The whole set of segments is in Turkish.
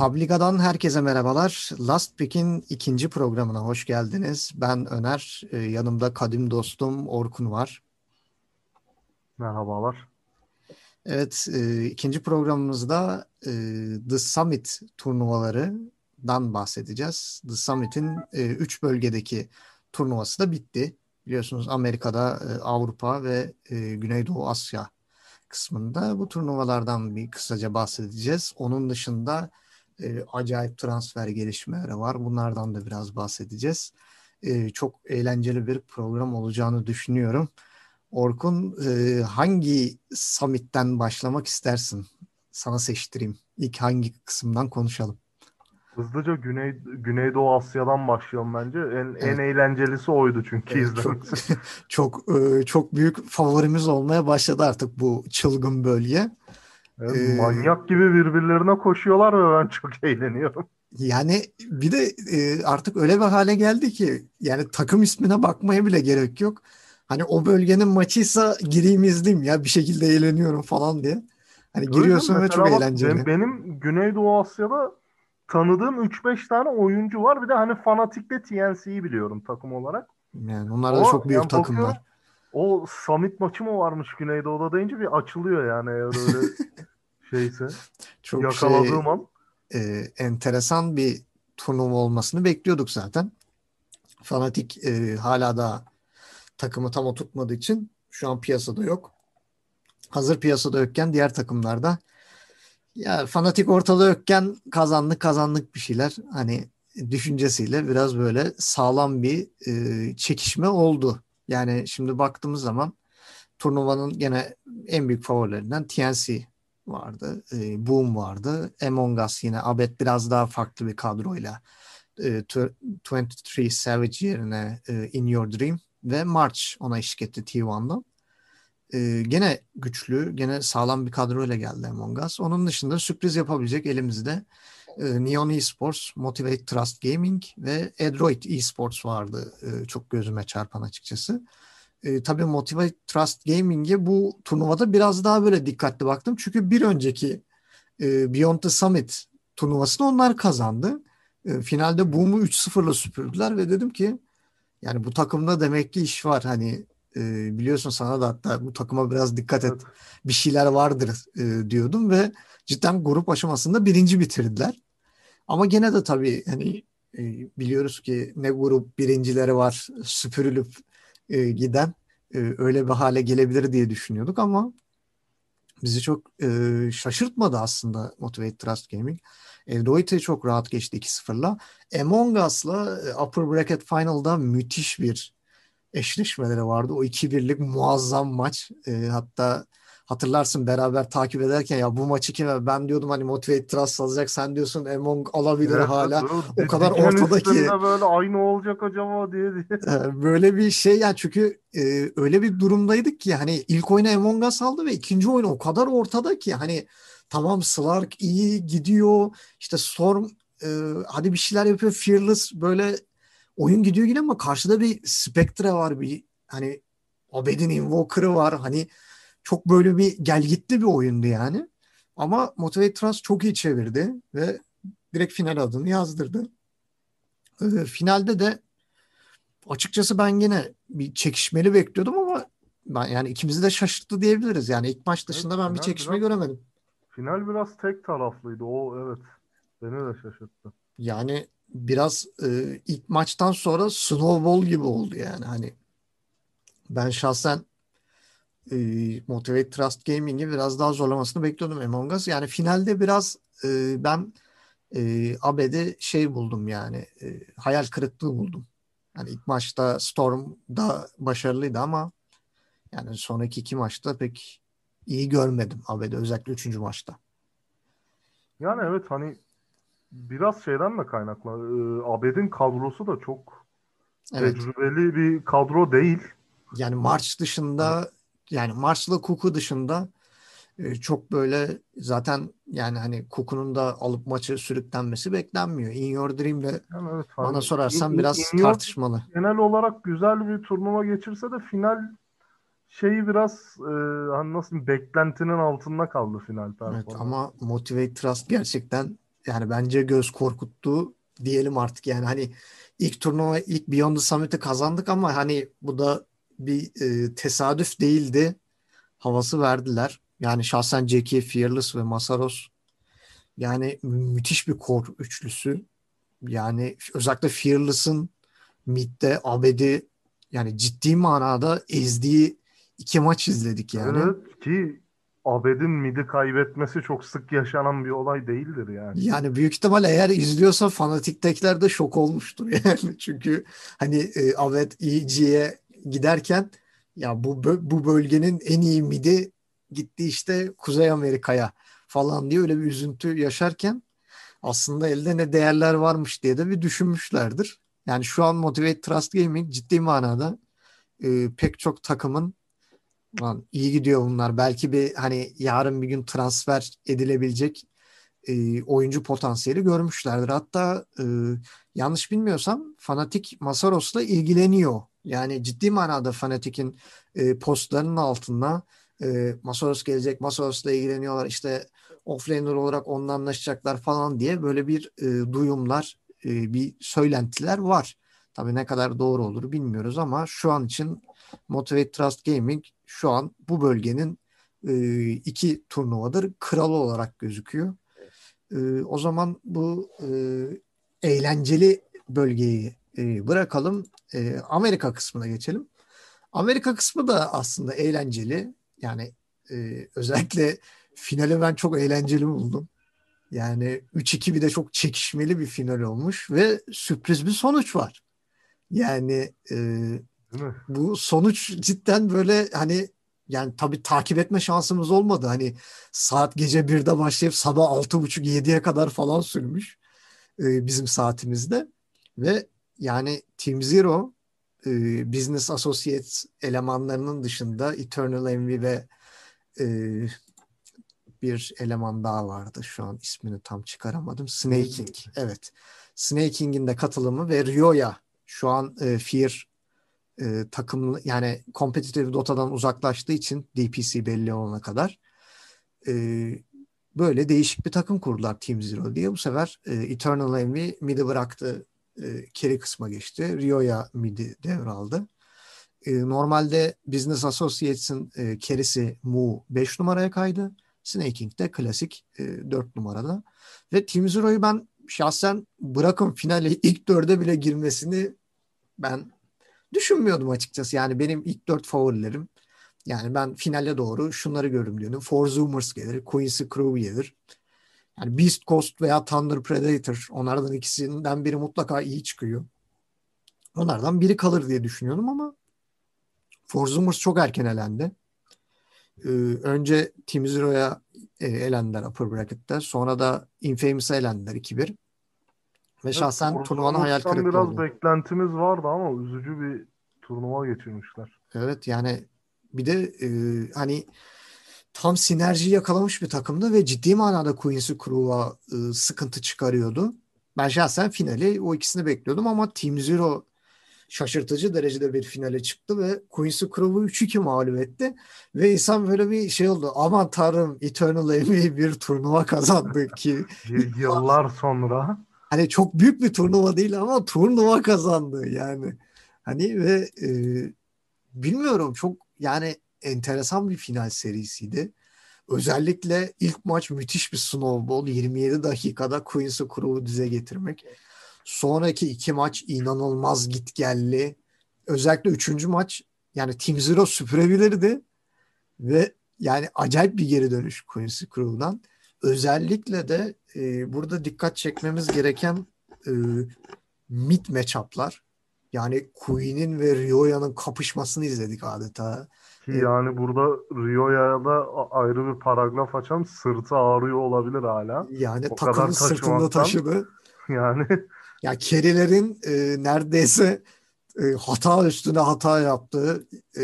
Publica'dan herkese merhabalar. Last Pick'in ikinci programına hoş geldiniz. Ben Öner, e, yanımda kadim dostum Orkun var. Merhabalar. Evet, e, ikinci programımızda e, The Summit turnuvalarından bahsedeceğiz. The Summit'in üç bölgedeki turnuvası da bitti. Biliyorsunuz Amerika'da, Avrupa ve Güneydoğu Asya kısmında bu turnuvalardan bir kısaca bahsedeceğiz. Onun dışında e, acayip transfer gelişmeleri var. Bunlardan da biraz bahsedeceğiz. E, çok eğlenceli bir program olacağını düşünüyorum. Orkun e, hangi summit'ten başlamak istersin? Sana seçtireyim. İlk hangi kısımdan konuşalım? Hızlıca Güney Güneydoğu Asya'dan başlayalım bence. En evet. en eğlencelisi oydu çünkü evet, izlemek. Çok çok, çok büyük favorimiz olmaya başladı artık bu çılgın bölge. Evet, ee, manyak gibi birbirlerine koşuyorlar ve ben çok eğleniyorum. Yani bir de e, artık öyle bir hale geldi ki yani takım ismine bakmaya bile gerek yok. Hani o bölgenin maçıysa gireyim izleyeyim ya bir şekilde eğleniyorum falan diye. Hani Öyle giriyorsun ve çok bak, eğlenceli. Benim Güneydoğu Asya'da tanıdığım 3-5 tane oyuncu var. Bir de hani fanatikle TNC'yi biliyorum takım olarak. Yani onlar da çok büyük yani takımlar. O summit maçı mı varmış Güneydoğu'da deyince bir açılıyor yani öyle şeyse. Çok yakaladığım şey, an. E, enteresan bir turnuva olmasını bekliyorduk zaten. Fanatik e, hala da takımı tam oturtmadığı için şu an piyasada yok. Hazır piyasada yokken diğer takımlarda ya fanatik ortada yokken kazandık kazandık bir şeyler hani düşüncesiyle biraz böyle sağlam bir e, çekişme oldu. Yani şimdi baktığımız zaman turnuvanın gene en büyük favorilerinden TNC vardı. E, Boom vardı. Among Us yine Abed biraz daha farklı bir kadroyla e, 23 Savage yerine e, In Your Dream ve March ona eşlik etti T1'dan. E, gene güçlü, gene sağlam bir kadroyla geldi Among Us. Onun dışında sürpriz yapabilecek elimizde e, Neon Esports, Motivate Trust Gaming ve Adroid Esports vardı. E, çok gözüme çarpan açıkçası. E, tabii Motivate Trust Gaming'e bu turnuvada biraz daha böyle dikkatli baktım. Çünkü bir önceki e, Beyond the Summit turnuvasını onlar kazandı. E, finalde Boom'u 3-0'la süpürdüler ve dedim ki yani bu takımda demek ki iş var. Hani e, biliyorsun sana da hatta bu takıma biraz dikkat et. Bir şeyler vardır e, diyordum ve cidden grup aşamasında birinci bitirdiler. Ama gene de tabii hani e, biliyoruz ki ne grup birincileri var süpürülüp e, giden e, öyle bir hale gelebilir diye düşünüyorduk ama bizi çok e, şaşırtmadı aslında Motivate Trust Gaming. Android'e çok rahat geçti 2-0'la. Among Us'la e, Upper Bracket Final'da müthiş bir eşleşmeleri vardı. O 2-1'lik muazzam maç. E, hatta hatırlarsın beraber takip ederken ya bu maçı kime ben diyordum hani Motivate Trust alacak sen diyorsun Among alabilir evet, hala. Evet, o kadar ortada ki. böyle aynı olacak acaba diye diye. Böyle bir şey yani çünkü e, öyle bir durumdaydık ki hani ilk oyunu Among Us aldı ve ikinci oyunu o kadar ortada ki hani tamam Slark iyi gidiyor işte Storm e, hadi bir şeyler yapıyor Fearless böyle oyun gidiyor yine ama karşıda bir Spectre var bir hani Abed'in Invoker'ı var hani çok böyle bir gelgitli bir oyundu yani. Ama Motivate Trust çok iyi çevirdi ve direkt final adını yazdırdı. Ee, finalde de açıkçası ben yine bir çekişmeli bekliyordum ama ben yani ikimizi de şaşırttı diyebiliriz. Yani ilk maç dışında evet, ben bir çekişme biraz, göremedim. Final biraz tek taraflıydı. O evet. Beni de şaşırttı. Yani biraz e, ilk maçtan sonra snowball gibi oldu yani hani ben şahsen e, Motivate Trust Gaming'i biraz daha zorlamasını bekliyordum Among Us. Yani finalde biraz e, ben e, AB'de şey buldum yani e, hayal kırıklığı buldum. Yani ilk maçta Storm da başarılıydı ama yani sonraki iki maçta pek iyi görmedim AB'de özellikle üçüncü maçta. Yani evet hani biraz şeyden de kaynaklı. E, AB'nin kadrosu da çok evet. tecrübeli bir kadro değil. Yani March dışında yani Marsh'la Cook'u dışında e, çok böyle zaten yani hani Cook'un da alıp maçı sürüklenmesi beklenmiyor. In Your Dream'le yani evet, bana sorarsan in, biraz in tartışmalı. Genel olarak güzel bir turnuva geçirse de final şeyi biraz e, hani nasıl beklentinin altında kaldı final Evet ama Motivate Trust gerçekten yani bence göz korkuttu diyelim artık yani hani ilk turnuva ilk Beyond the Summit'i kazandık ama hani bu da bir e, tesadüf değildi havası verdiler. Yani şahsen Jackie, Fearless ve Masaros yani müthiş bir kor üçlüsü. Yani özellikle Fearless'ın midde Abedi yani ciddi manada ezdiği iki maç izledik yani. Evet ki Abed'in midi kaybetmesi çok sık yaşanan bir olay değildir yani. Yani büyük ihtimal eğer izliyorsa fanatiktekiler de şok olmuştur yani. Çünkü hani e, Abed EG'ye giderken ya bu bu bölgenin en iyi midi gitti işte Kuzey Amerika'ya falan diye öyle bir üzüntü yaşarken aslında elde ne değerler varmış diye de bir düşünmüşlerdir. Yani şu an Motivate Trust Gaming ciddi manada e, pek çok takımın Lan iyi gidiyor bunlar. Belki bir hani yarın bir gün transfer edilebilecek e, oyuncu potansiyeli görmüşlerdir. Hatta e, yanlış bilmiyorsam Fanatik Masaros'la ilgileniyor. Yani ciddi manada Fanatik'in e, postlarının altında e, Masaros gelecek, Masaros'la ilgileniyorlar. İşte offlaner olarak onunla anlaşacaklar falan diye böyle bir e, duyumlar, e, bir söylentiler var. Tabii ne kadar doğru olur bilmiyoruz ama şu an için Motivate Trust Gaming şu an bu bölgenin e, iki turnuvadır kralı olarak gözüküyor. E, o zaman bu e, eğlenceli bölgeyi e, bırakalım. E, Amerika kısmına geçelim. Amerika kısmı da aslında eğlenceli. Yani e, özellikle finali ben çok eğlenceli buldum. Yani 3-2 bir de çok çekişmeli bir final olmuş ve sürpriz bir sonuç var. Yani e, bu sonuç cidden böyle hani yani tabii takip etme şansımız olmadı. Hani saat gece 1'de başlayıp sabah 6.30-7'ye kadar falan sürmüş e, bizim saatimizde. Ve yani Team Zero e, Business Associates elemanlarının dışında Eternal Envy ve e, bir eleman daha vardı. Şu an ismini tam çıkaramadım. Snaking. Evet. Snaking'in de katılımı ve Rio'ya şu an e, Fear e, takım yani kompetitif Dota'dan uzaklaştığı için DPC belli olana kadar e, böyle değişik bir takım kurdular Team Zero diye. Bu sefer e, Eternal Envy midi bıraktı. E, kısma geçti. Rio'ya midi devraldı. E, normalde Business Associates'in e, carry'si Mu 5 numaraya kaydı. Snaking de klasik e, 4 numarada. Ve Team Zero'yu ben şahsen bırakın finale ilk dörde bile girmesini ben düşünmüyordum açıkçası. Yani benim ilk dört favorilerim. Yani ben finale doğru şunları görürüm diyordum. Four Zoomers gelir. Quincy Crew gelir. Yani Beast Coast veya Thunder Predator. Onlardan ikisinden biri mutlaka iyi çıkıyor. Onlardan biri kalır diye düşünüyordum ama Four Zoomers çok erken elendi. Ee, önce Team Zero'ya e, elendiler upper bracket'te. Sonra da Infamous'a elendiler 2-1. Ve şahsen evet, turnuvanın hayal kırıklığı biraz oldu. beklentimiz vardı ama üzücü bir turnuva geçirmişler. Evet yani bir de e, hani tam sinerji yakalamış bir takımdı ve ciddi manada Quincy Crew'a e, sıkıntı çıkarıyordu. Ben şahsen finali o ikisini bekliyordum ama Team Zero şaşırtıcı derecede bir finale çıktı ve Quincy Crew'u 3-2 mağlup etti. Ve insan böyle bir şey oldu. Aman tanrım Eternal Envy bir turnuva kazandı ki. Yıllar sonra hani çok büyük bir turnuva değil ama turnuva kazandı yani. Hani ve e, bilmiyorum çok yani enteresan bir final serisiydi. Özellikle ilk maç müthiş bir snowball. 27 dakikada Queens'ı Crew'u dize getirmek. Sonraki iki maç inanılmaz gitgelli. Özellikle üçüncü maç yani Team Zero süpürebilirdi. Ve yani acayip bir geri dönüş Quincy Crew'dan. Özellikle de e, burada dikkat çekmemiz gereken e, mid matchup'lar. Yani Queen'in ve Rio'yanın kapışmasını izledik adeta. Ki yani burada Rio'ya da ayrı bir paragraf açan sırtı ağrıyor olabilir hala. Yani o takımın sırtında taşıdı. Yani ya Kerilerin e, neredeyse e, hata üstüne hata yaptığı e,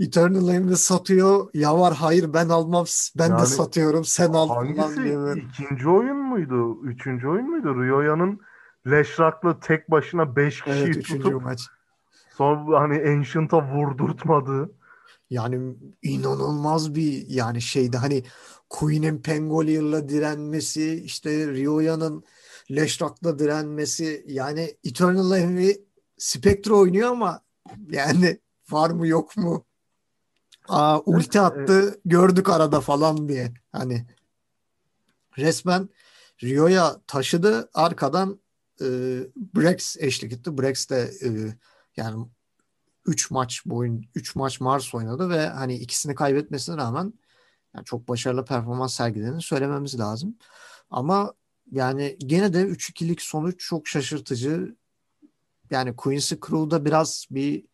Eternal Envy satıyor. Ya var hayır ben almam ben yani, de satıyorum sen al hangisi, diye. İkinci oyun muydu? Üçüncü oyun muydu? Rio'yanın Leşrak'la tek başına beş kişiyi evet, tutup maç. sonra hani Ancient'a vurdurtmadı. Yani inanılmaz bir yani şeydi hani Queen'in Pangolier'la direnmesi işte Ryoya'nın Leshrak'la direnmesi yani Eternal Envy Spectre oynuyor ama yani var mı yok mu? Aa, ulti attı gördük arada falan diye. Hani resmen Rio'ya taşıdı arkadan e, Brex eşlik etti. Brex de e, yani 3 maç boyun 3 maç Mars oynadı ve hani ikisini kaybetmesine rağmen yani çok başarılı performans sergilediğini söylememiz lazım. Ama yani gene de 3-2'lik sonuç çok şaşırtıcı. Yani Quincy Crew'da biraz bir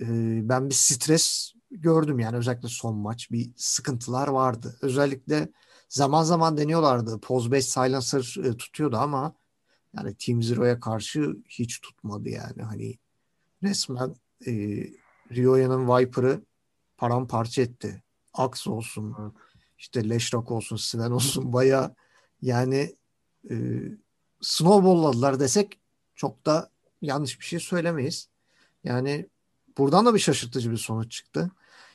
e, ben bir stres gördüm yani özellikle son maç bir sıkıntılar vardı. Özellikle zaman zaman deniyorlardı. Pose 5 silencer e, tutuyordu ama yani Team Zero'ya karşı hiç tutmadı yani. Hani resmen e, Rio'yanın Viper'ı paramparça etti. Axe olsun, evet. işte Leshrak olsun, Sven olsun baya yani e, snowball'ladılar desek çok da yanlış bir şey söylemeyiz. Yani buradan da bir şaşırtıcı bir sonuç çıktı.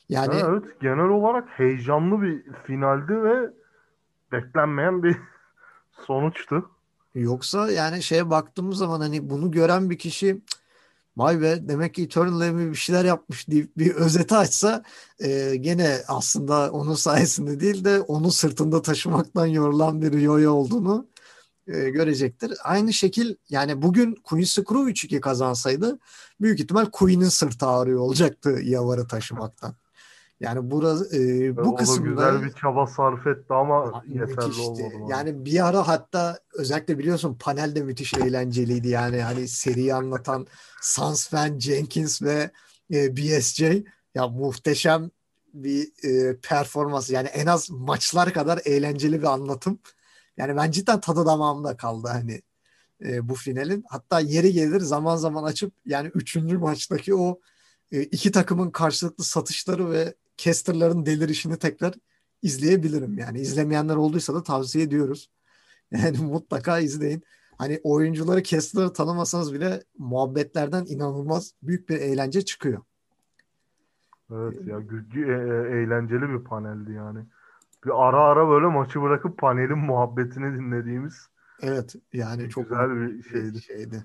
Yani evet genel olarak heyecanlı bir finaldi ve beklenmeyen bir sonuçtu. Yoksa yani şeye baktığımız zaman hani bunu gören bir kişi vay be demek ki Eternal Envy bir şeyler yapmış deyip bir özeti açsa e, gene aslında onun sayesinde değil de onu sırtında taşımaktan yorulan bir yoyo olduğunu e, görecektir. Aynı şekil yani bugün Queen Screw 3-2 kazansaydı büyük ihtimal Queen'in sırtı ağrıyor olacaktı Yavar'ı taşımaktan. Yani burası e, bu o kısımda güzel bir çaba sarf etti ama yeterli olmadı. Yani bir ara hatta özellikle biliyorsun panel de müthiş eğlenceliydi. Yani hani seriyi anlatan Sans Fan, Jenkins ve e, BSJ ya muhteşem bir e, performans. Yani en az maçlar kadar eğlenceli bir anlatım. Yani ben cidden tadı damağımda kaldı hani e, bu finalin. Hatta yeri gelir zaman zaman açıp yani üçüncü maçtaki o e, iki takımın karşılıklı satışları ve casterların delirişini tekrar izleyebilirim. Yani izlemeyenler olduysa da tavsiye ediyoruz. Yani mutlaka izleyin. Hani oyuncuları, casterları tanımasanız bile muhabbetlerden inanılmaz büyük bir eğlence çıkıyor. Evet ya e- e- eğlenceli bir paneldi yani. Bir ara ara böyle maçı bırakıp panelin muhabbetini dinlediğimiz Evet yani çok güzel bir şeydi. şeydi.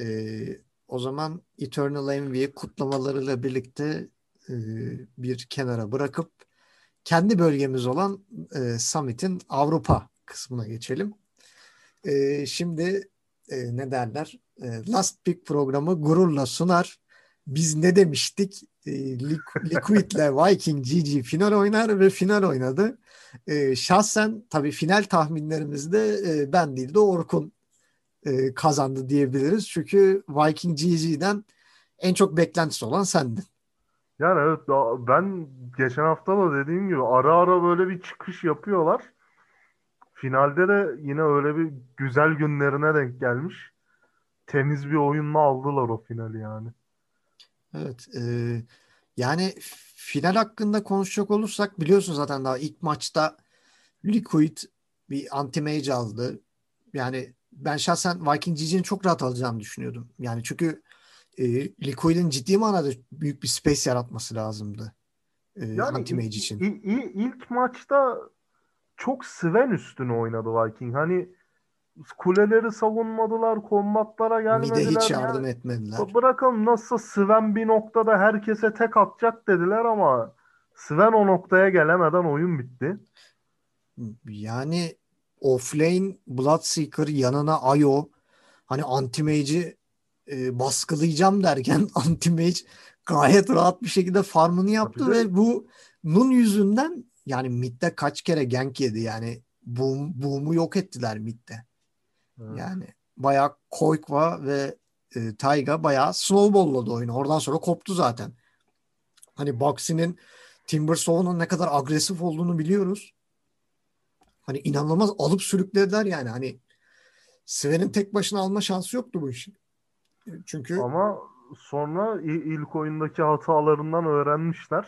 Ee, o zaman Eternal Envy kutlamalarıyla birlikte e, bir kenara bırakıp kendi bölgemiz olan e, Summit'in Avrupa kısmına geçelim. E, şimdi e, ne derler? E, Last Pick programı gururla sunar. Biz ne demiştik? E, Liquid'le Viking GG final oynar ve final oynadı. E, şahsen tabii final tahminlerimizde e, ben değil de Orkun e, kazandı diyebiliriz. Çünkü Viking GG'den en çok beklentisi olan sendin. Yani evet ben geçen hafta da dediğim gibi ara ara böyle bir çıkış yapıyorlar. Finalde de yine öyle bir güzel günlerine denk gelmiş. Temiz bir oyunla aldılar o finali yani. Evet. E, yani final hakkında konuşacak olursak biliyorsun zaten daha ilk maçta Liquid bir anti-mage aldı. Yani ben şahsen Viking GG'nin çok rahat alacağını düşünüyordum. Yani çünkü e, Liquid'in ciddi manada büyük bir space yaratması lazımdı. E, yani anti-mage için. İlk, ilk, ilk maçta çok Sven üstüne oynadı Viking. Hani kuleleri savunmadılar, kombatlara gelmediler. Mide hiç yardım yani. etmediler. Bırakalım nasıl Sven bir noktada herkese tek atacak dediler ama Sven o noktaya gelemeden oyun bitti. Yani offlane Bloodseeker yanına Ayo hani anti-mage'i e, baskılayacağım derken anti-mage gayet rahat bir şekilde farmını yaptı Tabii ve bu Nun yüzünden yani midde kaç kere gank yedi yani boom, boom'u yok ettiler midde. Evet. Yani bayağı Koikva ve e, Taiga bayağı snowball'ladı oyunu. Oradan sonra koptu zaten. Hani Boxy'nin Timbersaw'un ne kadar agresif olduğunu biliyoruz. Hani inanılmaz alıp sürüklediler yani. Hani Sven'in tek başına alma şansı yoktu bu işin. Çünkü ama sonra ilk oyundaki hatalarından öğrenmişler.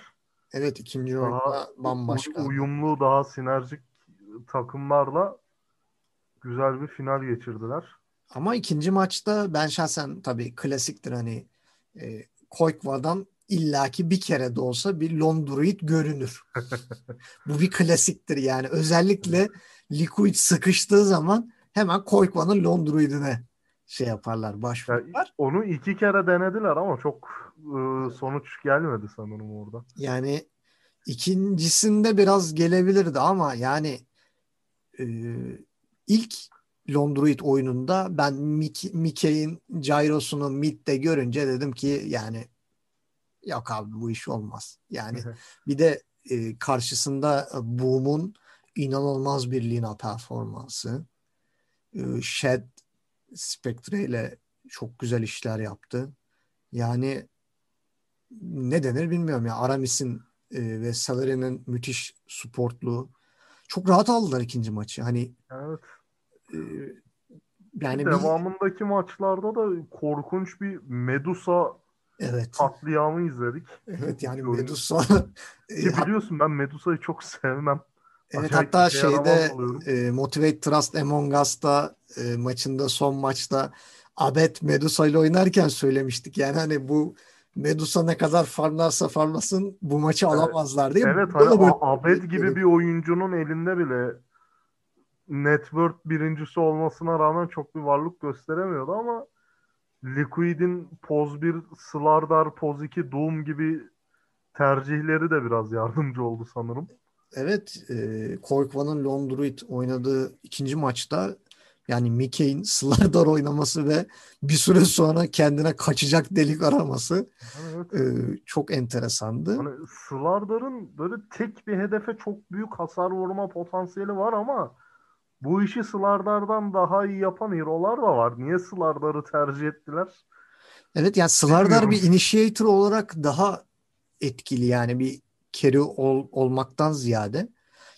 Evet ikinci daha oyunda bambaşka. Uyumlu daha sinerjik takımlarla güzel bir final geçirdiler. Ama ikinci maçta ben şahsen tabii klasiktir hani e, Koykva'dan illaki bir kere de olsa bir Londruid görünür. Bu bir klasiktir yani. Özellikle Liquid sıkıştığı zaman hemen Koykva'nın Londruid'ine şey yaparlar, başvururlar. Yani onu iki kere denediler ama çok e, sonuç gelmedi sanırım orada. Yani ikincisinde biraz gelebilirdi ama yani e, ilk Londruid oyununda ben Mickey'in gyrosunu midde görünce dedim ki yani yok abi bu iş olmaz. Yani bir de e, karşısında Boom'un inanılmaz bir Lina performansı. E, Shed Spectre ile çok güzel işler yaptı. Yani ne denir bilmiyorum ya. Aramis'in e, ve Salary'nin müthiş supportluğu. Çok rahat aldılar ikinci maçı. Hani evet. E, yani devamındaki bir... maçlarda da korkunç bir Medusa evet. katliamı izledik. Evet yani Medusa Ki biliyorsun ben Medusa'yı çok sevmem. Evet Acayip hatta şeyde e, Motivate Trust Among Us'ta e, maçında son maçta Abed Medusa ile oynarken söylemiştik. Yani hani bu Medusa ne kadar farlarsa farlasın bu maçı evet. alamazlar diye. Evet hani Abed gibi bir oyuncunun elinde bile network birincisi olmasına rağmen çok bir varlık gösteremiyordu ama Liquid'in Poz 1, Slardar, Poz 2, Doom gibi tercihleri de biraz yardımcı oldu sanırım. Evet, e, Korkvan'ın Londruid oynadığı ikinci maçta yani Mickey'in Slardar oynaması ve bir süre sonra kendine kaçacak delik araması evet. e, çok enteresandı. Hani Slardar'ın böyle tek bir hedefe çok büyük hasar vurma potansiyeli var ama bu işi Slardar'dan daha iyi yapan hero'lar da var. Niye Slardar'ı tercih ettiler? Evet yani Slardar bir initiator olarak daha etkili yani bir carry ol, olmaktan ziyade.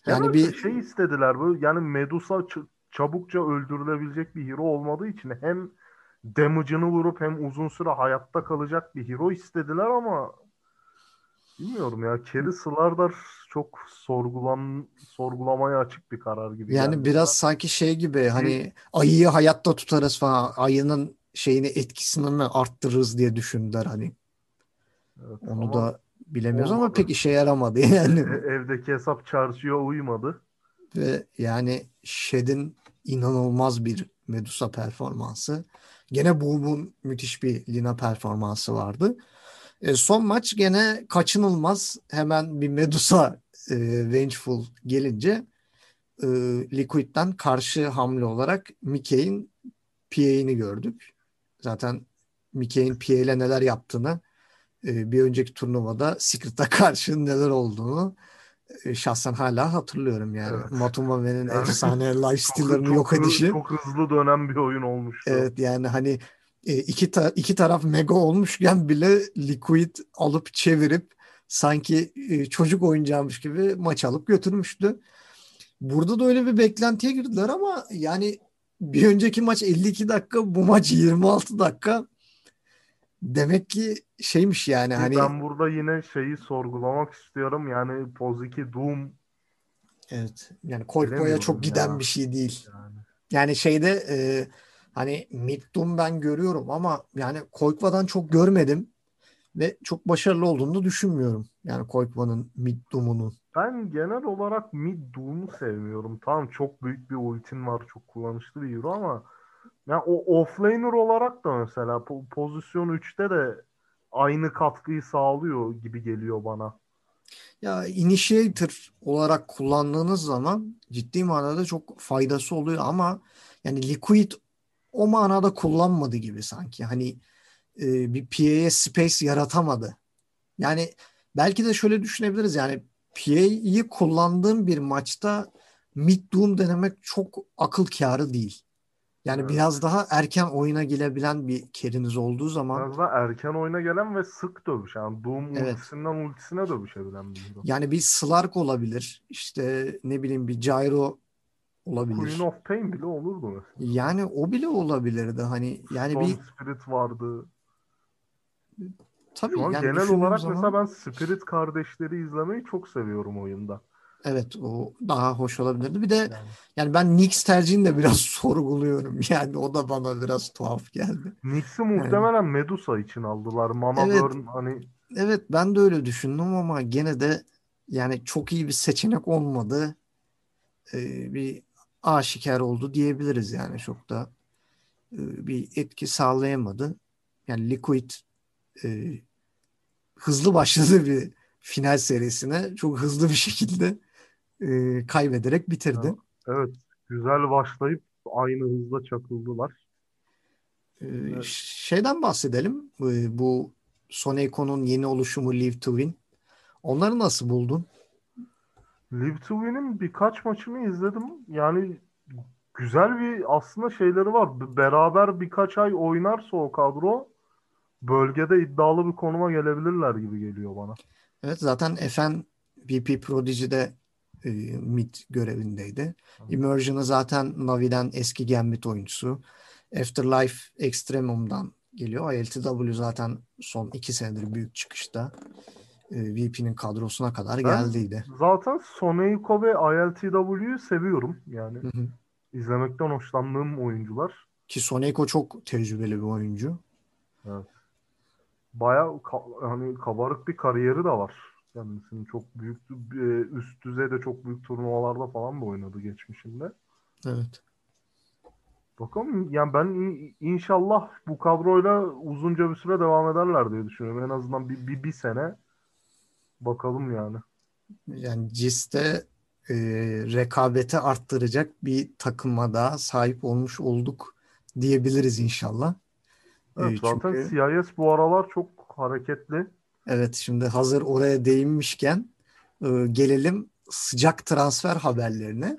Yani evet, bir şey istediler bu yani Medusa çabukça öldürülebilecek bir hero olmadığı için hem damage'ını vurup hem uzun süre hayatta kalacak bir hero istediler ama bilmiyorum ya Kerry Slardar çok sorgulan sorgulamaya açık bir karar gibi. Yani geldi. biraz sanki şey gibi hani ayıyı hayatta tutarız falan ayının şeyini etkisini mi arttırırız diye düşündüler hani. Evet, Onu ama da bilemiyoruz olmadı. ama pek işe yaramadı yani. E, evdeki hesap çarşıya uymadı. Ve yani Shed'in inanılmaz bir Medusa performansı. Gene Boom'un müthiş bir Lina performansı vardı. E, son maç gene kaçınılmaz hemen bir Medusa e, Vengeful gelince e, Liquid'den karşı hamle olarak Mickey'in PA'ini gördük. Zaten Mickey'in PA ile neler yaptığını e, bir önceki turnuvada Secret'a karşı neler olduğunu şahsen hala hatırlıyorum yani. Evet. Matumave'nin yani, efsane lifesteal'larını yok edişi. Çok hızlı dönen bir oyun olmuştu. Evet yani hani e, iki, ta- iki taraf mega olmuşken bile Liquid alıp çevirip sanki e, çocuk oyuncağımış gibi maç alıp götürmüştü. Burada da öyle bir beklentiye girdiler ama yani bir önceki maç 52 dakika bu maç 26 dakika demek ki şeymiş yani hani ben burada yine şeyi sorgulamak istiyorum yani Poziki Doom evet yani Kolpo'ya çok giden ya. bir şey değil. Yani, yani şeyde e, hani Mid Doom ben görüyorum ama yani Koykva'dan çok görmedim ve çok başarılı olduğunu düşünmüyorum. Yani Koykva'nın Mid Doom'unun. Ben genel olarak Mid Doom'u sevmiyorum. Tamam çok büyük bir ultin var, çok kullanışlı bir hero ama yani o offlaner olarak da mesela pozisyon 3'te de aynı katkıyı sağlıyor gibi geliyor bana. Ya initiator olarak kullandığınız zaman ciddi manada çok faydası oluyor ama yani liquid o manada kullanmadı gibi sanki. Hani e, bir PA'ye space yaratamadı. Yani belki de şöyle düşünebiliriz yani PA'yı kullandığım bir maçta mid doom denemek çok akıl kârı değil. Yani evet. biraz daha erken oyuna gelebilen bir keriniz olduğu zaman. Biraz daha erken oyuna gelen ve sık dövüş. Yani Doom evet. ultisinden ultisine dövüşebilen bir hero. Yani bir Slark olabilir. İşte ne bileyim bir Gyro olabilir. Queen of Pain bile olurdu mesela. Yani o bile olabilirdi. Hani yani Storm bir Spirit vardı. Tabii Şu an yani genel olarak zaman... mesela ben Spirit kardeşleri izlemeyi çok seviyorum oyunda. Evet o daha hoş olabilirdi. Bir de yani, yani ben Knicks tercihini de biraz sorguluyorum. Yani o da bana biraz tuhaf geldi. Knicks'i muhtemelen yani. Medusa için aldılar. Mama evet. Burn hani Evet ben de öyle düşündüm ama gene de yani çok iyi bir seçenek olmadı. Ee, bir aşikar oldu diyebiliriz yani çok da e, bir etki sağlayamadı. Yani Liquid e, hızlı başladı bir final serisine çok hızlı bir şekilde e, kaybederek bitirdi. Evet, güzel başlayıp aynı hızla çakıldılar. Ee, Şeyden bahsedelim. Ee, bu Soneco'nun yeni oluşumu Live to Win. Onları nasıl buldun? Live to Win'in birkaç maçını izledim. Yani güzel bir aslında şeyleri var. Beraber birkaç ay oynarsa o kadro bölgede iddialı bir konuma gelebilirler gibi geliyor bana. Evet zaten FN VP Prodigy'de e, mid görevindeydi. Immersion'ı zaten Navi'den eski Gambit oyuncusu. Afterlife Extremum'dan geliyor. ILTW zaten son iki senedir büyük çıkışta. E, VP'nin kadrosuna kadar ben geldiydi. Zaten Soneiko ve ILTW'yu seviyorum. Yani hı hı. izlemekten hoşlandığım oyuncular. Ki Soneiko çok tecrübeli bir oyuncu. Evet. Baya ka- hani kabarık bir kariyeri de var. Kendisinin çok büyük e, üst düzeyde çok büyük turnuvalarda falan da oynadı geçmişinde. Evet. Bakalım yani ben inşallah bu kadroyla uzunca bir süre devam ederler diye düşünüyorum. En azından bir, bir, bir sene bakalım yani. Yani CIS'te e, rekabeti arttıracak bir takıma da sahip olmuş olduk diyebiliriz inşallah. Evet, e, zaten çünkü... CIS bu aralar çok hareketli. Evet şimdi hazır oraya değinmişken e, gelelim sıcak transfer haberlerine.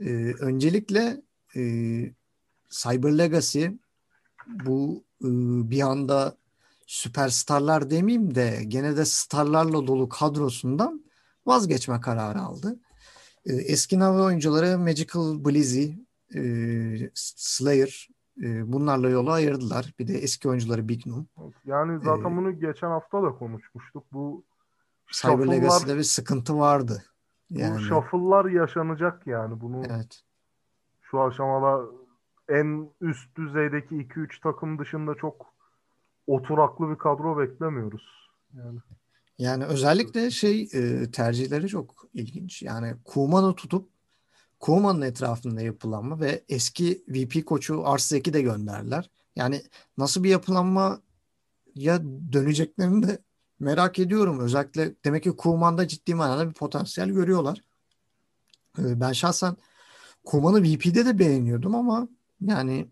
E, öncelikle e, Cyber Legacy bu e, bir anda süperstarlar demeyeyim de gene de starlarla dolu kadrosundan vazgeçme kararı aldı. E, eski Navi oyuncuları Magical Blizzy, e, Slayer e, bunlarla yolu ayırdılar. Bir de eski oyuncuları Big Noom. Yani zaten ee, bunu geçen hafta da konuşmuştuk. Bu Cyber Legacy'de bir sıkıntı vardı. Yani. Bu shuffle'lar yaşanacak yani. Bunu evet. şu aşamada en üst düzeydeki 2-3 takım dışında çok oturaklı bir kadro beklemiyoruz. Yani. Yani özellikle şey e, tercihleri çok ilginç. Yani Kuman'ı tutup Kuman'ın etrafında yapılanma ve eski VP koçu Arsek'i de gönderdiler. Yani nasıl bir yapılanma ya döneceklerini de merak ediyorum. Özellikle demek ki Kuman'da ciddi manada bir potansiyel görüyorlar. E, ben şahsen Kuman'ı VP'de de beğeniyordum ama yani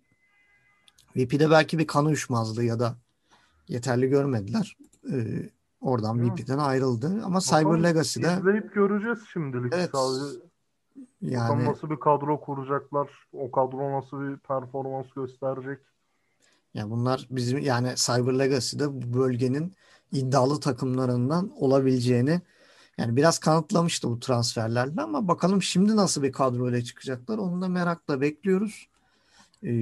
VP'de belki bir kan uyuşmazlığı ya da yeterli görmediler. Ee, oradan. VP'den ayrıldı. Ama Cyber Legacy'de izleyip göreceğiz şimdilik evet, sadece. Yani Bakalım nasıl bir kadro kuracaklar? O kadro nasıl bir performans gösterecek? Ya bunlar bizim yani Cyber Legacy'de bu bölgenin iddialı takımlarından olabileceğini yani biraz kanıtlamıştı bu transferlerle ama bakalım şimdi nasıl bir kadro ile çıkacaklar onu da merakla bekliyoruz e,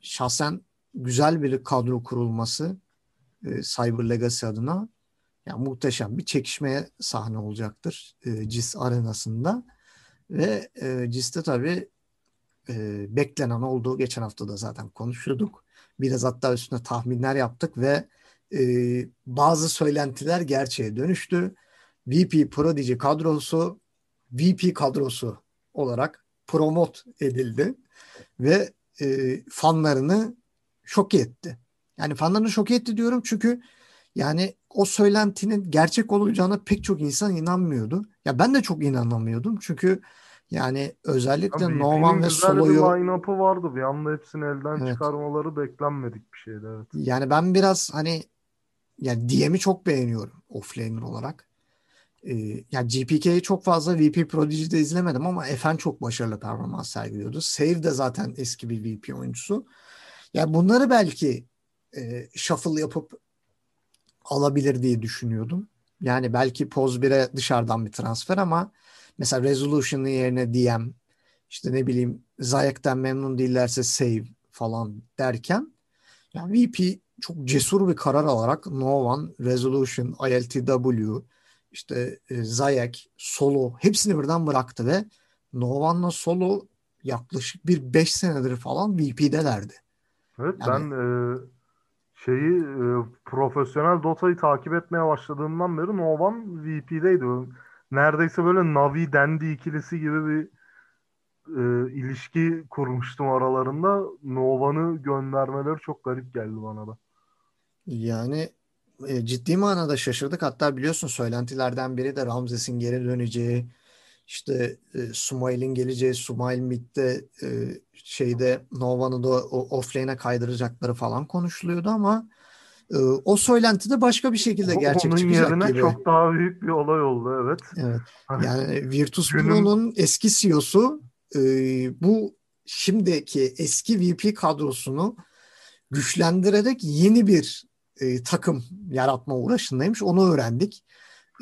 şahsen güzel bir kadro kurulması e, Cyber Legacy adına yani muhteşem bir çekişmeye sahne olacaktır e, CIS arenasında ve e, CIS'te tabii e, beklenen olduğu geçen hafta da zaten konuşuyorduk. Biraz hatta üstüne tahminler yaptık ve e, bazı söylentiler gerçeğe dönüştü. VP Prodigy kadrosu VP kadrosu olarak promote edildi ve e, fanlarını şok etti. Yani fanlarını şok etti diyorum çünkü yani o söylentinin gerçek olacağına pek çok insan inanmıyordu. Ya ben de çok inanamıyordum çünkü yani özellikle Abi, Novan ve Solo'yu... bir line-up'ı vardı. Bir anda hepsini elden evet. çıkarmaları beklenmedik bir şeydi. Evet. Yani ben biraz hani yani DM'i çok beğeniyorum offlaner olarak. Ee, yani GPK'yi çok fazla VP Prodigy'de izlemedim ama FN çok başarılı performans sergiliyordu. Save de zaten eski bir VP oyuncusu. Yani bunları belki e, shuffle yapıp alabilir diye düşünüyordum. Yani belki Poz 1'e dışarıdan bir transfer ama mesela Resolution'ın yerine DM işte ne bileyim Zayek'ten memnun değillerse save falan derken yani VP çok cesur bir karar alarak No One, Resolution, ILTW işte e, Zayek, Solo hepsini birden bıraktı ve Novan'la Solo yaklaşık bir 5 senedir falan VP'delerdi. Evet yani, ben e, şeyi e, profesyonel Dota'yı takip etmeye başladığımdan beri Novan VP'deydi. Neredeyse böyle Navi Dendi ikilisi gibi bir e, ilişki kurmuştum aralarında. Novan'ı göndermeleri çok garip geldi bana da. Yani e, ciddi manada şaşırdık. Hatta biliyorsun söylentilerden biri de Ramzes'in geri döneceği, işte e, Sumail'in geleceği, Sumail midde e, şeyde Nova'nı da o offlane'e kaydıracakları falan konuşuluyordu ama e, o söylenti de başka bir şekilde gerçek Onun çıkacak yerine gibi. çok daha büyük bir olay oldu evet. Evet. Yani Virtus Günün- Pro'nun eski CEO'su e, bu şimdiki eski VP kadrosunu güçlendirerek yeni bir e, takım yaratma uğraşındaymış. Onu öğrendik.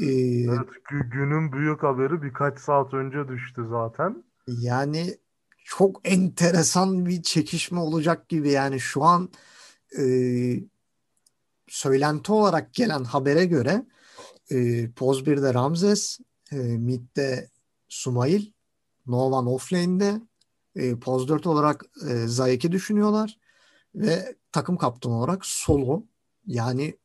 E, Evet, gü- günün büyük haberi birkaç saat önce düştü zaten. Yani çok enteresan bir çekişme olacak gibi yani şu an e, söylenti olarak gelen habere göre e, Poz 1'de Ramzes, e, Mid'de Sumail, Novan offlane'de, e, Poz 4 olarak e, Zayek'i düşünüyorlar ve takım kaptanı olarak Solo yani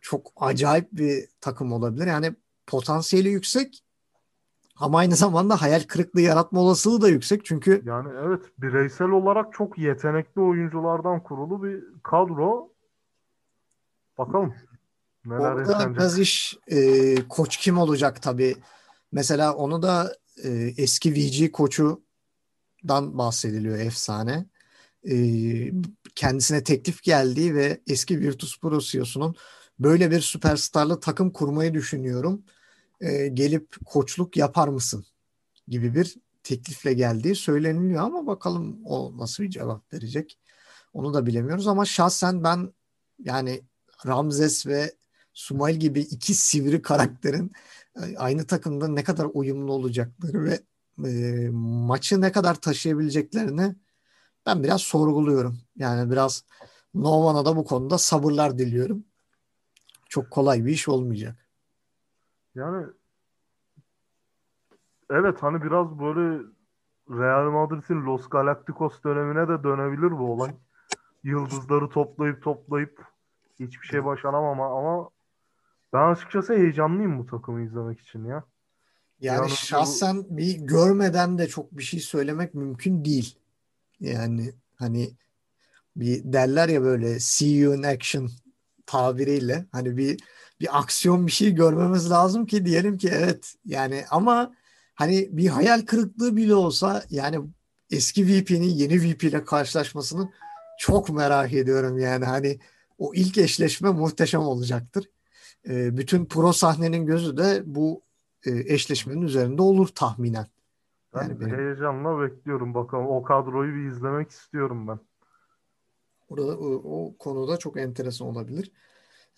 çok acayip bir takım olabilir. Yani potansiyeli yüksek ama aynı zamanda hayal kırıklığı yaratma olasılığı da yüksek. Çünkü Yani evet bireysel olarak çok yetenekli oyunculardan kurulu bir kadro. Bakalım neler orada biraz iş e, koç kim olacak tabii. Mesela onu da e, eski VG koçudan bahsediliyor efsane. E, kendisine teklif geldiği ve eski Virtus Pro CEO'sunun böyle bir süperstarlı takım kurmayı düşünüyorum. E, gelip koçluk yapar mısın? gibi bir teklifle geldiği söyleniliyor ama bakalım o nasıl bir cevap verecek. Onu da bilemiyoruz ama şahsen ben yani Ramzes ve Sumail gibi iki sivri karakterin e, aynı takımda ne kadar uyumlu olacakları ve e, maçı ne kadar taşıyabileceklerini ben biraz sorguluyorum. Yani biraz Novan'a da bu konuda sabırlar diliyorum. Çok kolay bir iş olmayacak. Yani evet hani biraz böyle Real Madrid'in Los Galacticos dönemine de dönebilir bu olay. Yıldızları toplayıp toplayıp hiçbir şey başaramama ama ben açıkçası heyecanlıyım bu takımı izlemek için ya. Yani Yalnız bu- şahsen bir görmeden de çok bir şey söylemek mümkün değil. Yani hani bir derler ya böyle see you in action tabiriyle hani bir bir aksiyon bir şey görmemiz lazım ki diyelim ki evet yani ama hani bir hayal kırıklığı bile olsa yani eski VP'nin yeni VP ile karşılaşmasını çok merak ediyorum yani hani o ilk eşleşme muhteşem olacaktır. Ee, bütün pro sahnenin gözü de bu e, eşleşmenin üzerinde olur tahminen. Ben Yani benim- heyecanla bekliyorum bakalım. O kadroyu bir izlemek istiyorum ben. Orada o, o konuda çok enteresan olabilir.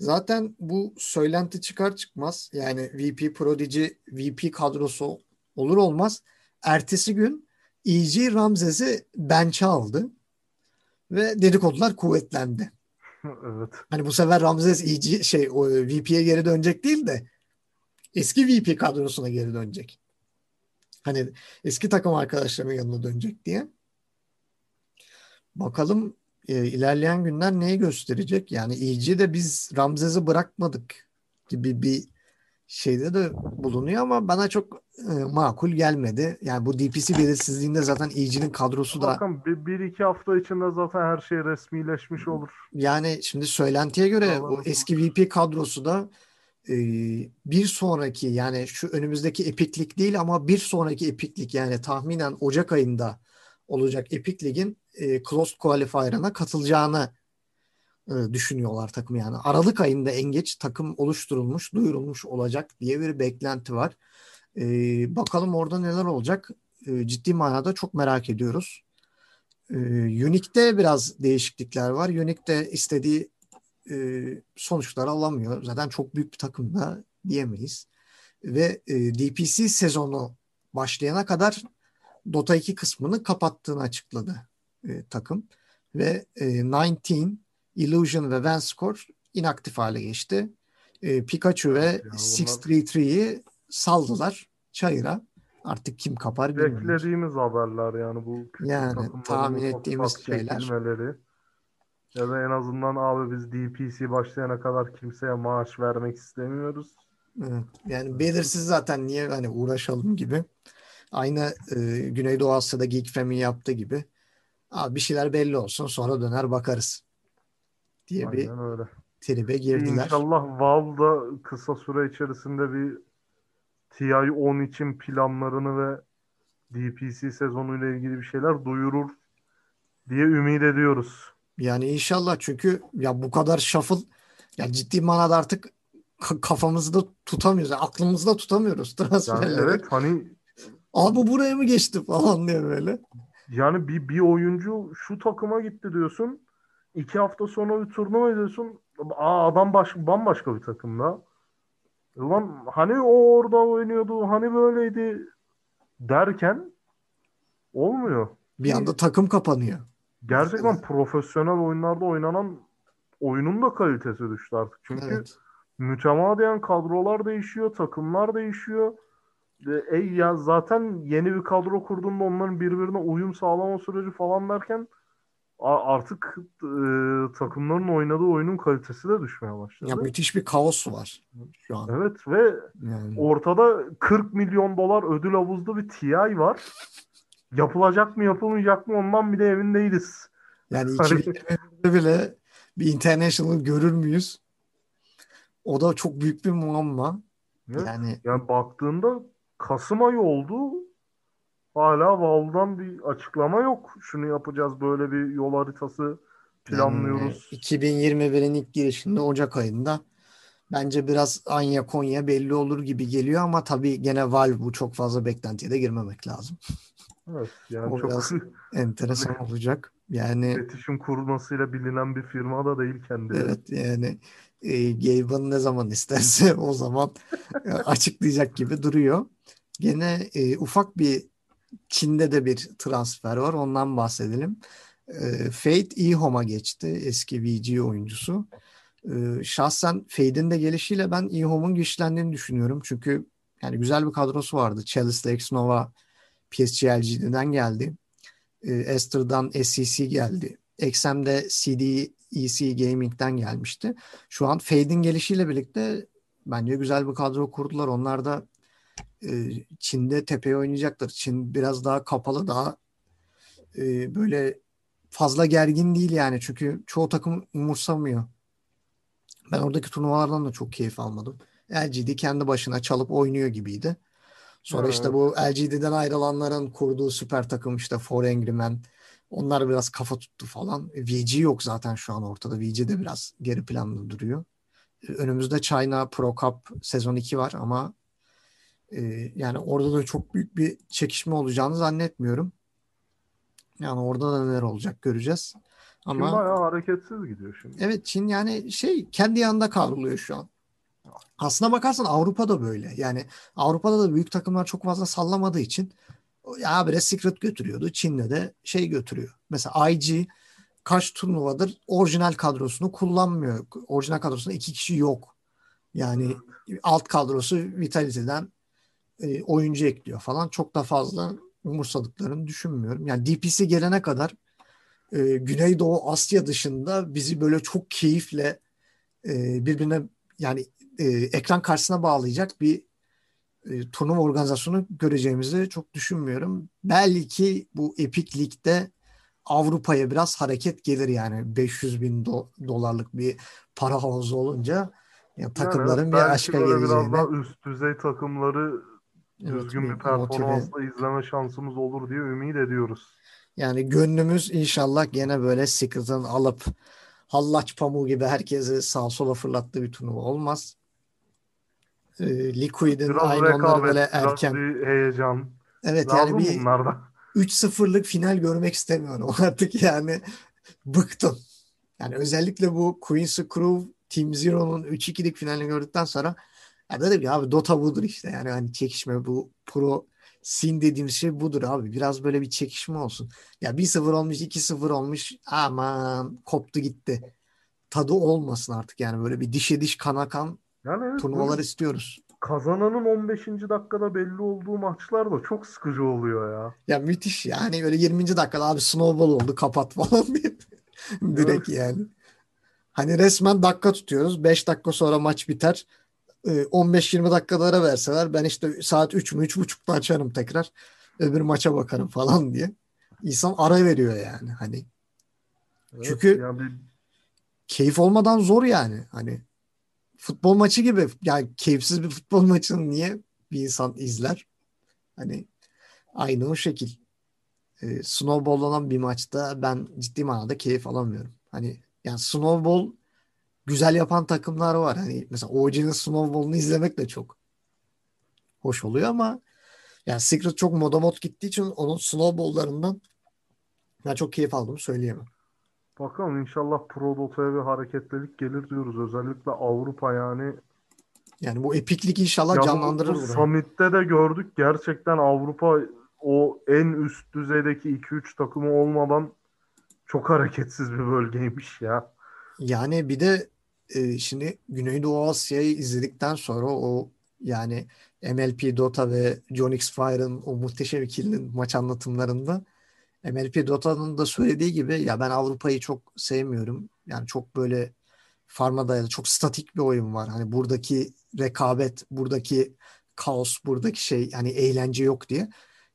Zaten bu söylenti çıkar çıkmaz yani VP Prodigy VP kadrosu olur olmaz ertesi gün EG Ramzes'i bench'e aldı ve dedikodular kuvvetlendi. Evet. Hani bu sefer Ramzes EG şey o VP'ye geri dönecek değil de eski VP kadrosuna geri dönecek. Hani eski takım arkadaşlarının yanına dönecek diye. Bakalım e, ilerleyen günler neyi gösterecek? Yani EG de biz Ramzes'i bırakmadık gibi bir şeyde de bulunuyor ama bana çok e, makul gelmedi. Yani bu DPC belirsizliğinde zaten EG'nin kadrosu da Bakın bir, bir iki hafta içinde zaten her şey resmileşmiş olur. Yani şimdi söylentiye göre Tamam. o eski VP kadrosu da e, bir sonraki yani şu önümüzdeki epiklik değil ama bir sonraki epiklik yani tahminen Ocak ayında olacak Epic Lig'in e, Closed Qualifier'ına katılacağını e, düşünüyorlar takım yani. Aralık ayında en geç takım oluşturulmuş, duyurulmuş olacak diye bir beklenti var. E, bakalım orada neler olacak. E, ciddi manada çok merak ediyoruz. Ee, Unique'de biraz değişiklikler var. Unique de istediği e, sonuçları alamıyor. Zaten çok büyük bir takım da diyemeyiz. Ve e, DPC sezonu başlayana kadar Dota 2 kısmını kapattığını açıkladı e, takım. Ve e, 19, Illusion ve Vanscore inaktif hale geçti. E, Pikachu ve bunlar- 633'yi saldılar çayıra. Artık kim kapar bilmiyoruz. Beklediğimiz haberler yani bu Yani tahmin ettiğimiz şeyler. Ya da en azından abi biz DPC başlayana kadar kimseye maaş vermek istemiyoruz. Evet. Yani belirsiz zaten niye hani uğraşalım gibi. Aynı e, Güneydoğu Asya'da Geek Family yaptığı gibi. Abi bir şeyler belli olsun sonra döner bakarız diye bir Aynen öyle. tribe girdiler. İnşallah Valve da kısa süre içerisinde bir TI-10 için planlarını ve DPC sezonuyla ilgili bir şeyler duyurur diye ümit ediyoruz. Yani inşallah çünkü ya bu kadar shuffle ya ciddi manada artık ka- kafamızda tutamıyoruz. Yani aklımızda tutamıyoruz Yani transferleri. evet hani Abi buraya mı geçti falan diye böyle. Yani bir, bir oyuncu şu takıma gitti diyorsun. iki hafta sonra bir turnuva ediyorsun. Aa, adam baş, bambaşka bir takımda. Ulan hani o orada oynuyordu, hani böyleydi derken olmuyor. Bir anda takım kapanıyor. Gerçekten profesyonel oyunlarda oynanan oyunun da kalitesi düştü artık. Çünkü Evet. mütemadiyen kadrolar değişiyor, takımlar değişiyor. E, ya zaten yeni bir kadro kurduğunda onların birbirine uyum sağlama süreci falan derken artık e, takımların oynadığı oyunun kalitesi de düşmeye başladı. Ya müthiş bir kaos var şu an. Evet ve Yani. ortada 40 milyon dolar ödül havuzlu bir TI var. Yapılacak mı yapılmayacak mı ondan bile emin değiliz. Yani Hani- 2021'de bile bir international görür müyüz? O da çok büyük bir muamma. Evet. Yani Yani baktığında Kasım ayı oldu. Hala Valve'dan bir açıklama yok. Şunu yapacağız, böyle bir yol haritası planlıyoruz. Yani 2021'in ilk girişinde Ocak ayında bence biraz Anya Konya belli olur gibi geliyor ama tabii gene Valve bu çok fazla beklentiye de girmemek lazım. Evet, yani O çok biraz Enteresan olacak. Yani iletişim kurmasıyla bilinen bir firma da değil kendileri. evet yani e, Gaben ne zaman isterse o zaman e, açıklayacak gibi duruyor. Gene e, ufak bir Çin'de de bir transfer var. Ondan bahsedelim. E, Fade eHome'a geçti. Eski VG oyuncusu. E, şahsen Fade'in de gelişiyle ben eHome'un güçlendiğini düşünüyorum. Çünkü yani güzel bir kadrosu vardı. Chalice'la Xnova PSG LGD'den geldi. E, Esther'dan SEC geldi. XM'de CD EC Gaming'den gelmişti. Şu an Fade'in gelişiyle birlikte bence güzel bir kadro kurdular. Onlar da e, Çin'de tepeye oynayacaktır. Çin biraz daha kapalı, daha e, böyle fazla gergin değil yani. Çünkü çoğu takım umursamıyor. Ben oradaki turnuvalardan da çok keyif almadım. LGD kendi başına çalıp oynuyor gibiydi. Sonra Evet. işte bu LGD'den ayrılanların kurduğu süper takım işte For Angry Men onlar biraz kafa tuttu falan. VG yok zaten şu an ortada. VG de biraz geri planda duruyor. E, Önümüzde China Pro Cup sezon 2 var ama e, yani orada da çok büyük bir çekişme olacağını zannetmiyorum. Yani orada da neler olacak göreceğiz. Çin Ama bayağı hareketsiz gidiyor şimdi. Evet Çin yani şey kendi yanında kavruluyor şu an. Aslına bakarsan Avrupa'da böyle. Yani Avrupa'da da büyük takımlar çok fazla sallamadığı için ya habire Secret götürüyordu. Çin'de de şey götürüyor. Mesela IG kaç turnuvadır orijinal kadrosunu kullanmıyor. Orijinal kadrosunda iki kişi yok. Yani alt kadrosu Vitality'den e, oyuncu ekliyor falan. Çok da fazla umursadıklarını düşünmüyorum. Yani DPC gelene kadar e, Güneydoğu Asya dışında bizi böyle çok keyifle e, birbirine yani e, ekran karşısına bağlayacak bir e, turnuva organizasyonu göreceğimizi çok düşünmüyorum. Belki bu Epic Lig'de Avrupa'ya biraz hareket gelir yani 500 bin do- dolarlık bir para havuzu olunca ya takımların evet, bir aşka geleceğine biraz daha üst düzey takımları evet, düzgün bir bir motive performansla izleme şansımız olur diye ümit ediyoruz. Yani gönlümüz inşallah gene böyle Secret'ın alıp hallaç pamuğu gibi herkesi sağa sola fırlattığı bir turnuva olmaz. Ee, Liquid'in Biraz aynı onları böyle erken. bir heyecan. Evet Lazım yani bir bunlarda. 3-0'lık final görmek istemiyorum artık yani bıktım. Yani özellikle bu Queen's Crew Team Zero'nun 3-2'lik finalini gördükten sonra ya dedim ki abi Dota budur işte yani hani çekişme bu pro sin dediğimiz şey budur abi. Biraz böyle bir çekişme olsun. Ya 1-0 olmuş 2-0 olmuş aman koptu gitti. Tadı olmasın artık yani böyle bir dişe diş kana kan Yani evet, turnuvalar böyle istiyoruz. kazananın 15. dakikada belli olduğu maçlar da çok sıkıcı oluyor ya. Ya müthiş yani öyle 20. dakikada abi snowball oldu kapat falan diye. Direkt yani. Hani resmen dakika tutuyoruz. 5 dakika sonra maç biter. 15-20 ee, dakikada ara verseler ben işte saat 3 mü 3.30'da açarım tekrar. Öbür maça bakarım falan diye. İnsan ara veriyor yani hani. Evet, Çünkü yani keyif olmadan zor yani. Hani futbol maçı gibi yani keyifsiz bir futbol maçını niye bir insan izler? Hani aynı o şekil. Ee, snowball'lanan bir maçta ben ciddi manada keyif alamıyorum. Hani yani snowball güzel yapan takımlar var. Hani mesela OG'nin snowball'unu izlemek de çok hoş oluyor ama yani Secret çok moda mod gittiği için onun snowball'larından ben çok keyif aldığımı söyleyemem. Bakalım inşallah Pro Dota'ya bir hareketlilik gelir diyoruz. Özellikle Avrupa yani. Yani bu epiklik inşallah ya canlandırır. Bu, bu Summit'te de gördük. Gerçekten Avrupa o en üst düzeydeki 2-3 takımı olmadan çok hareketsiz bir bölgeymiş ya. Yani bir de e, şimdi Güneydoğu Asya'yı izledikten sonra o yani MLP Dota ve John X Fire'ın o muhteşem ikilinin maç anlatımlarında MLP Dota'nın da söylediği gibi ya ben Avrupa'yı çok sevmiyorum. Yani çok böyle farma dayalı, çok statik bir oyun var. Hani buradaki rekabet, buradaki kaos, buradaki şey hani eğlence yok diye.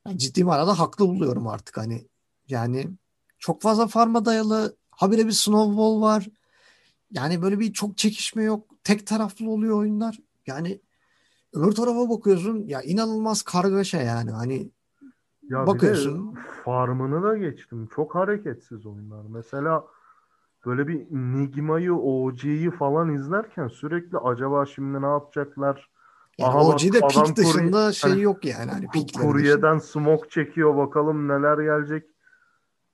Yani ciddi manada haklı buluyorum artık hani. Yani çok fazla farma dayalı, habire bir snowball var. Yani böyle bir çok çekişme yok. Tek taraflı oluyor oyunlar. Yani öbür tarafa bakıyorsun ya inanılmaz kargaşa yani. Hani ya bakıyorsun. Bir de farmını da geçtim. Çok hareketsiz oyunlar. Mesela böyle bir Nigma'yı, OG'yi falan izlerken sürekli acaba şimdi ne yapacaklar? Yani Aha OG'de bak, pik dışında kuri, şey hani, yok yani. Hani kuryeden smoke çekiyor bakalım neler gelecek.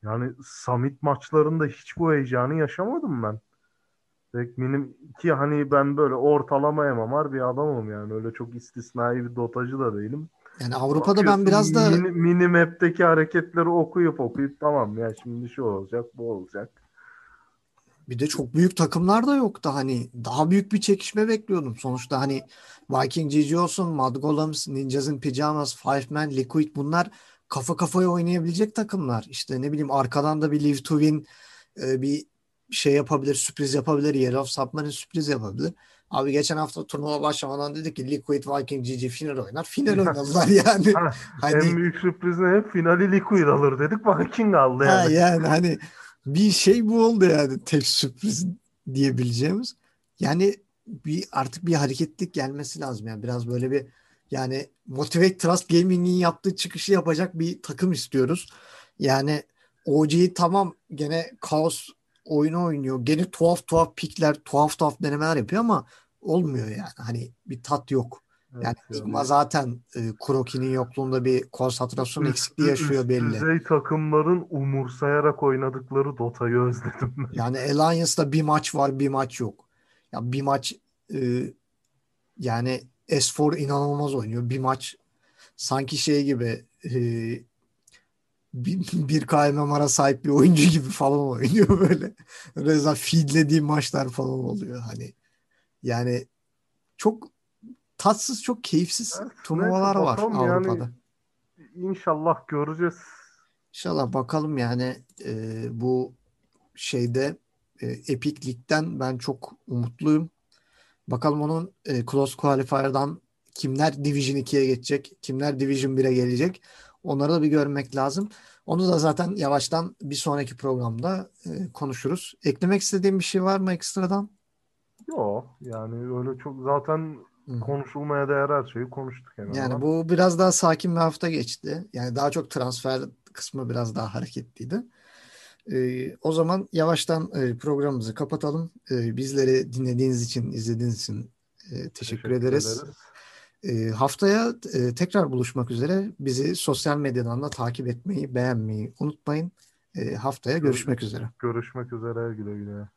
Yani Summit maçlarında hiç bu heyecanı yaşamadım ben. Benim ki hani ben böyle ortalama MMR bir adamım yani. Öyle çok istisnai bir dotacı da değilim. Yani Avrupa'da ben biraz da mini, mini map'teki hareketleri okuyup okuyup tamam ya şimdi şu olacak bu olacak. Bir de çok büyük takımlar da yoktu hani daha büyük bir çekişme bekliyordum. Sonuçta hani Viking GG olsun, Mad Golems, Ninjas in Pyjamas, Five Man, Liquid bunlar kafa kafaya oynayabilecek takımlar. İşte ne bileyim arkadan da bir Live to Win e, bir şey yapabilir, sürpriz yapabilir. Yellow Submarine sürpriz yapabilir. Abi geçen hafta turnuva başlamadan dedik ki Liquid Viking GG final oynar. Final oynadılar yani. ha, hani, en büyük sürpriz ne? Finali Liquid alır dedik. Viking aldı yani. Ha, yani hani bir şey bu oldu yani tek sürpriz diyebileceğimiz. Yani bir artık bir hareketlik gelmesi lazım yani biraz böyle bir yani Motivate Trust Gaming'in yaptığı çıkışı yapacak bir takım istiyoruz. Yani OG'yi tamam gene kaos oyunu oynuyor. Gene tuhaf tuhaf pikler, tuhaf tuhaf denemeler yapıyor ama olmuyor yani. Hani bir tat yok. yani Sigma zaten e, Kuroki'nin yokluğunda bir konsantrasyon üst, eksikliği yaşıyor üst belli. Düzey takımların umursayarak oynadıkları Dota'yı özledim. yani Alliance'da bir maç var, bir maç yok. Ya bir maç e, yani S4 inanılmaz oynuyor. Bir maç sanki şey gibi e, bir, bir KMMR'a sahip bir oyuncu gibi falan oynuyor böyle. Reza feedlediği maçlar falan oluyor hani. Yani çok tatsız, çok keyifsiz evet, turnuvalar var Avrupa'da. Yani, inşallah göreceğiz. İnşallah bakalım yani e, bu şeyde e, Epic Lig'den ben çok umutluyum. Bakalım onun e, Close Qualifier'dan kimler Division 2'ye geçecek, kimler Division 1'e gelecek. Onları da bir görmek lazım. Onu da zaten yavaştan bir sonraki programda e, konuşuruz. Eklemek istediğim bir şey var mı ekstradan? Yok yani öyle çok zaten Hı. konuşulmaya değer her şeyi konuştuk. Yani, yani bu biraz daha sakin bir hafta geçti. Yani daha çok transfer kısmı biraz daha hareketliydi. Ee, o zaman yavaştan e, programımızı kapatalım. E, bizleri dinlediğiniz için, izlediğiniz için e, teşekkür, teşekkür ederiz. ederiz. E, haftaya e, tekrar buluşmak üzere. Bizi sosyal medyadan da takip etmeyi, beğenmeyi unutmayın. E, haftaya görüşmek üzere. Görüşmek üzere. Güle güle.